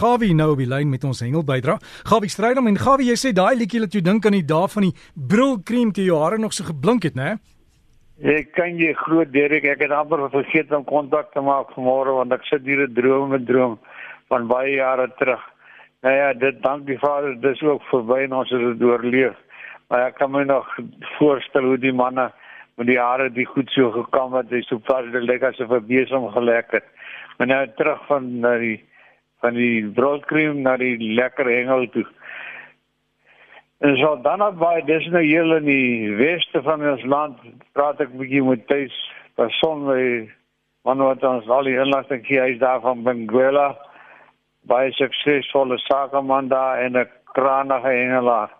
Gawie nou op die lyn met ons hengel bydra. Gawie Strydom en Gawie, jy sê daai liedjie laat jou dink aan die dae van die brilkrem toe jou hare nog so geblink het, né? Ek kan jy groot Derek, ek het amper vergeet om kontak te maak vanmôre want ek sit hier 'n droom met droom van baie jare terug. Nou ja, dit dank die Vader, dis ook verby en ons het dit oorleef. Maar ek kan my nog voorstel hoe die manne met die hare die goed so gekam het, dis so pas dit lyk asof 'n besem gelek het. Maar nou terug van na die van die broodkreem na die lekker hengel toe. En so dan op by dis nou hier in die weste van ons land praat ek bietjie met tuis persoon by man wat ons al die inligting gee hy's daar van Benguela. Baie suksesvolle sakeman daar en 'n krangige hengelaar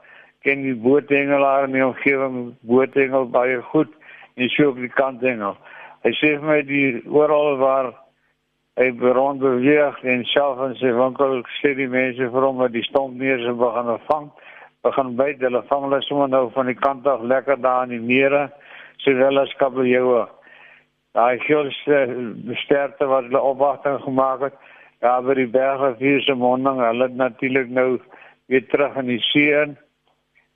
ken die boothengelaar in die omgewing boothengel baie goed en sy ook die kanthengel hy sê vir my die oral waar hy rond beweeg en self in sy winkel. Sê die mense vir hom dat die stomp meer se begin vang. Begin byt hulle vang hulle sommer nou van die kant af lekker daar in die mere sowel as kabeljoue daai grootste besterte wat hulle opwagting gemaak het ja by die berge vir se monding hulle natuurlik nou weer terug in die see in.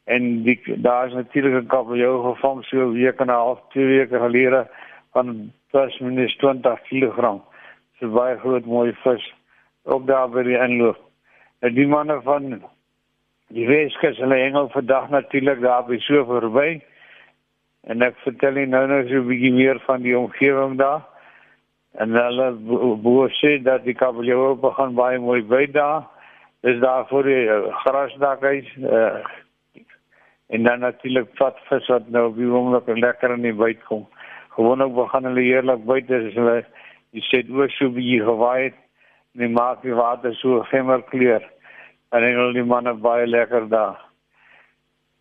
En die daar is natuurlik 'n kabeljou gevang so 'n week en 'n half twee weke gelede van plus minus 20 kg so baie groot mooi vis ook daar by die inloop. En die manne van die Weskus hulle hengel vandag natuurlik daar by so verby. En ek vertel nie nou nou so 'n bietjie meer van die omgewing daar. En hulle boer sê dat die kabeljou begin baie mooi by daar. Dis daar voor die uh, grasdak is uh, en dan natuurlik vat vis wat nou op die oomblik lekker in die byt kom. Gewoonlik begin hulle heerlik byt as hulle jy sê oor so wie gewaai het en maak die water so gemmer kleur en al die manne baie lekker daar.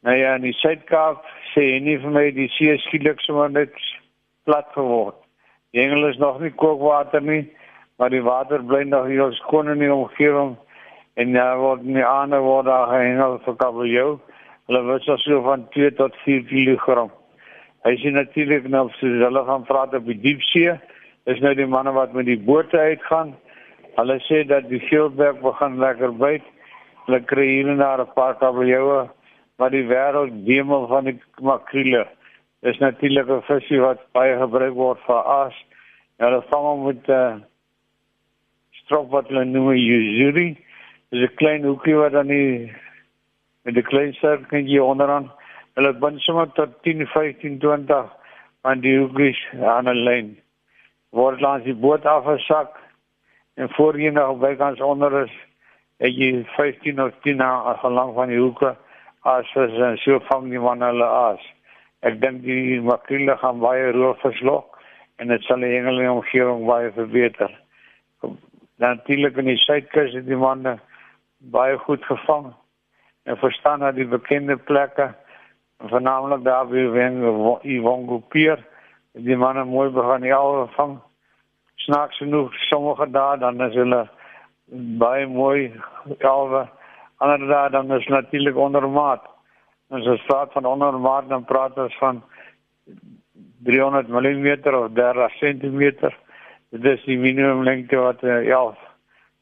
Nou ja, in die Suid-Kaap sê nie vir my die see skielik sommer net plat geword. Die engel is nog nie kookwater nie, maar die water bly nog hier skoon in die omgewing en ja, word nie ander word daar gehengel vir kabeljou. Hulle word so van 2 tot 4 kg. Hy sien natuurlik nou hulle gaan praat op die diepsee is nou die manne wat met die bote uitgaan. Hulle sê dat die Shieldberg begin lekker byt. Hulle kry hier en daar 'n paar kabeljoue, maar die wêreld demel van die makrele. Dis natuurlik 'n visie wat baie gebruik word vir aas. Ja, hulle vang hom met 'n uh, strop wat hulle noem yuzuri. Dis 'n klein hoekie wat dan die met 'n klein sirkeltjie onderaan. Hulle bind sommer tot 10, 15, 20 van die hoekies aan 'n lyn word langs die boot afgesak en voorheen nog bykans onder is het jy 15 of 10 na gelang van die hoeke as is en so vang die man hulle as. Ek dink die makrele gaan baie roof verslok en dit sal die engele omgewing baie verbeter. Natuurlik in die suidkus het die manne baie goed gevang en verstaan dat die bekende plekke vernaamlik daar by Wongo Pier die manne mooi begin die ouwe vang. Snaaks genoeg sommige dae dan is hulle baie mooi ouwe. Ander dae dan is natuurlik onder maat. As ons praat van onder maat dan praat ons van 300 mm of 30 cm. Dit is die minimum lengte wat ja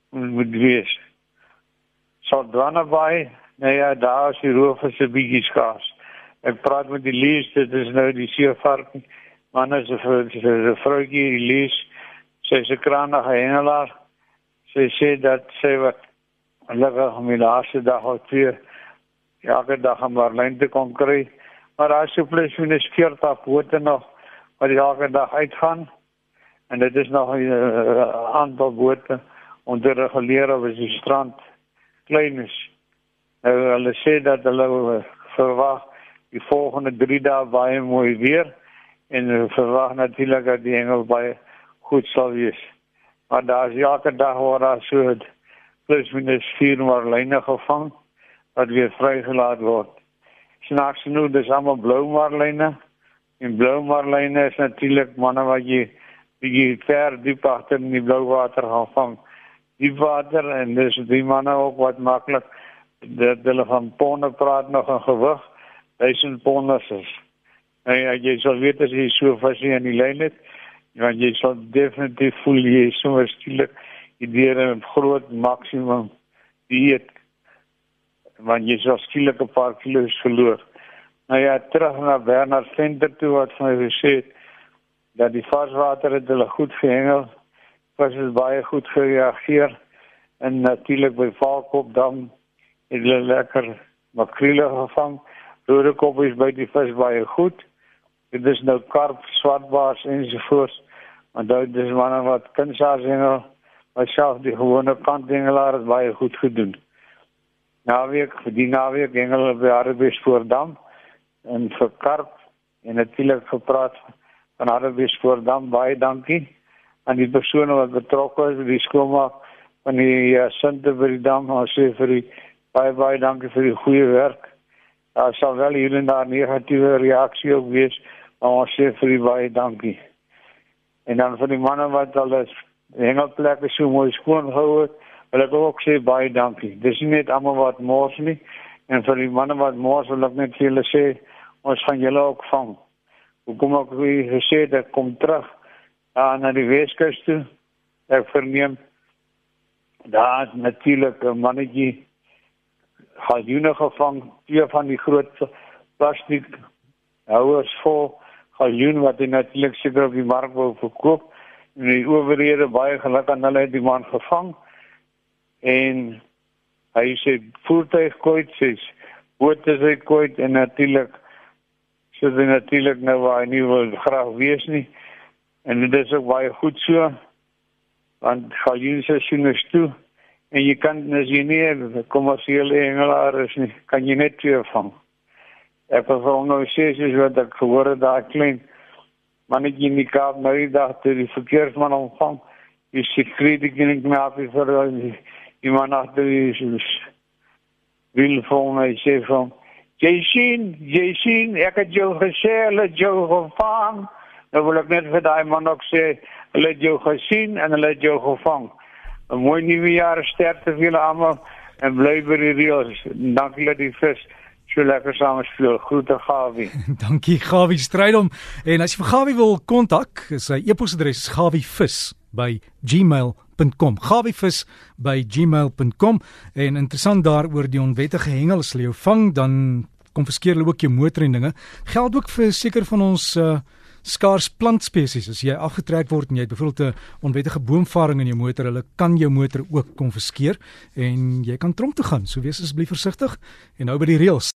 moet wees. So dan naby, nee ja, daar is die roof is 'n bietjie skaars. Ek praat met die lees, dit is nou die seevark man is 'n vroutjie lees sy se kranige hengelaar. Sy sê dat sy wat lekker om die laaste dag of twee elke dag aan Marlyn te kon kry. Maar as jy plus minus 40 bote nog wat elke dag uitgaan. En dit is nog 'n uh, aantal bote om te reguleer op die strand klein is. Nou hulle sê dat hulle verwag die volgende 3 dae baie mooi weer en verwag natuurlik dat die engel baie goed sal wees. Maar daar is elke dag waar daar so plus minus 4 maar lyne gevang wat weer vrygelaat word. Snaaks nou dis almal blou marline en blou marline is natuurlik manne wat jy die ver diep agter in die blou water gaan vang. Die water en dis die manne ook wat maklik dat hulle van ponde praat nog 'n gewig 1000 ponde is. En ja, jy sal weet as jy so vasie aan die lyn het, want jy sal definitief voel jy so skielik deur 'n groot maksimum dieet want jy sou skielik 'n paar kilos verloor. Nou ja, terug na Bernard Venter toe wat vir my gesê het dat die varswater het hulle goed gehengel. Was is baie goed gereageer en natuurlik by Valkopdam het hulle lekker makrele gevang. Roodekop is by die vis baie goed. Dit is nou karp, swartbaars ensovoorts. Want dit is manne wat kunsaars hengel. Maar self die gewone kanthengelaar het baie goed gedoen. Naweek, vir die naweek hengel op die Arbeespoortdam en vir karp en natuurlik gepraat van Arbeespoortdam. Baie dankie aan die persone wat betrokke is, die skoonmaak van die uh, Sinte vir die dam. Ons sê vir die baie baie dankie vir die goeie werk. Daar sal wel hier en daar negatiewe reaksie op wees, maar ons sê vir baie dankie. En dan vir die manne wat al die hengelplekke so mooi skoon gehou het, wil ek ook sê baie dankie. Dis nie net almal wat mors nie en vir die manne wat mors wil ek net vir julle sê ons gaan julle ook vang. Hoekom ek gesê dat kom terug uh, na die Weskus toe. Ek verneem daar natuurlik 'n mannetjie galjoene gevang, twee van die groot plastiek houers vol galjoen wat hy natuurlik seker op die mark wou verkoop. En die owerhede baie geluk aan hulle het die man gevang. En hy sê voertuig kooit sê boot is hy kooit en natuurlik so dit natuurlik nou waar hy nie wil graag wees nie. En dit is ook baie goed so want galjoen seisoen is toe en jy kan as jy nie kommersiële engelaar is nie, kan jy net twee vang. Ek het al nou sê jy wat ek gehoor het daar klein mannetjie in die Kaap nou die dag toe die verkeersman ontvang. Jy sê krediet nie meer af vir die iemand agter die is wil vir my sê van jy sien, jy sien, ek het jou gesê, hulle jou gevang. Nou wil ek net vir daai man ook sê, hulle het jou gesien en hulle het jou gevang. 'n Mooi nuwe jaar sterkte vir julle almal en bly by die reëls. Dankie dat die vis so lekker saam speel. Groete Gawie. Dankie Gawie Strydom. En as jy vir Gawie wil kontak, sy e-posadres is gawivis@gmail.com. gawivis by gmail.com en interessant daaroor die onwettige hengel as hulle jou vang dan konfiskeer hulle ook jou motor en dinge. Geld ook vir seker van ons uh skaars plantspesies as jy afgetrek word en jy het byvoorbeeld 'n onwettige boomvaring in jou motor, hulle kan jou motor ook konfiskeer en jy kan tronk toe gaan. So wees asseblief versigtig en hou by die reëls.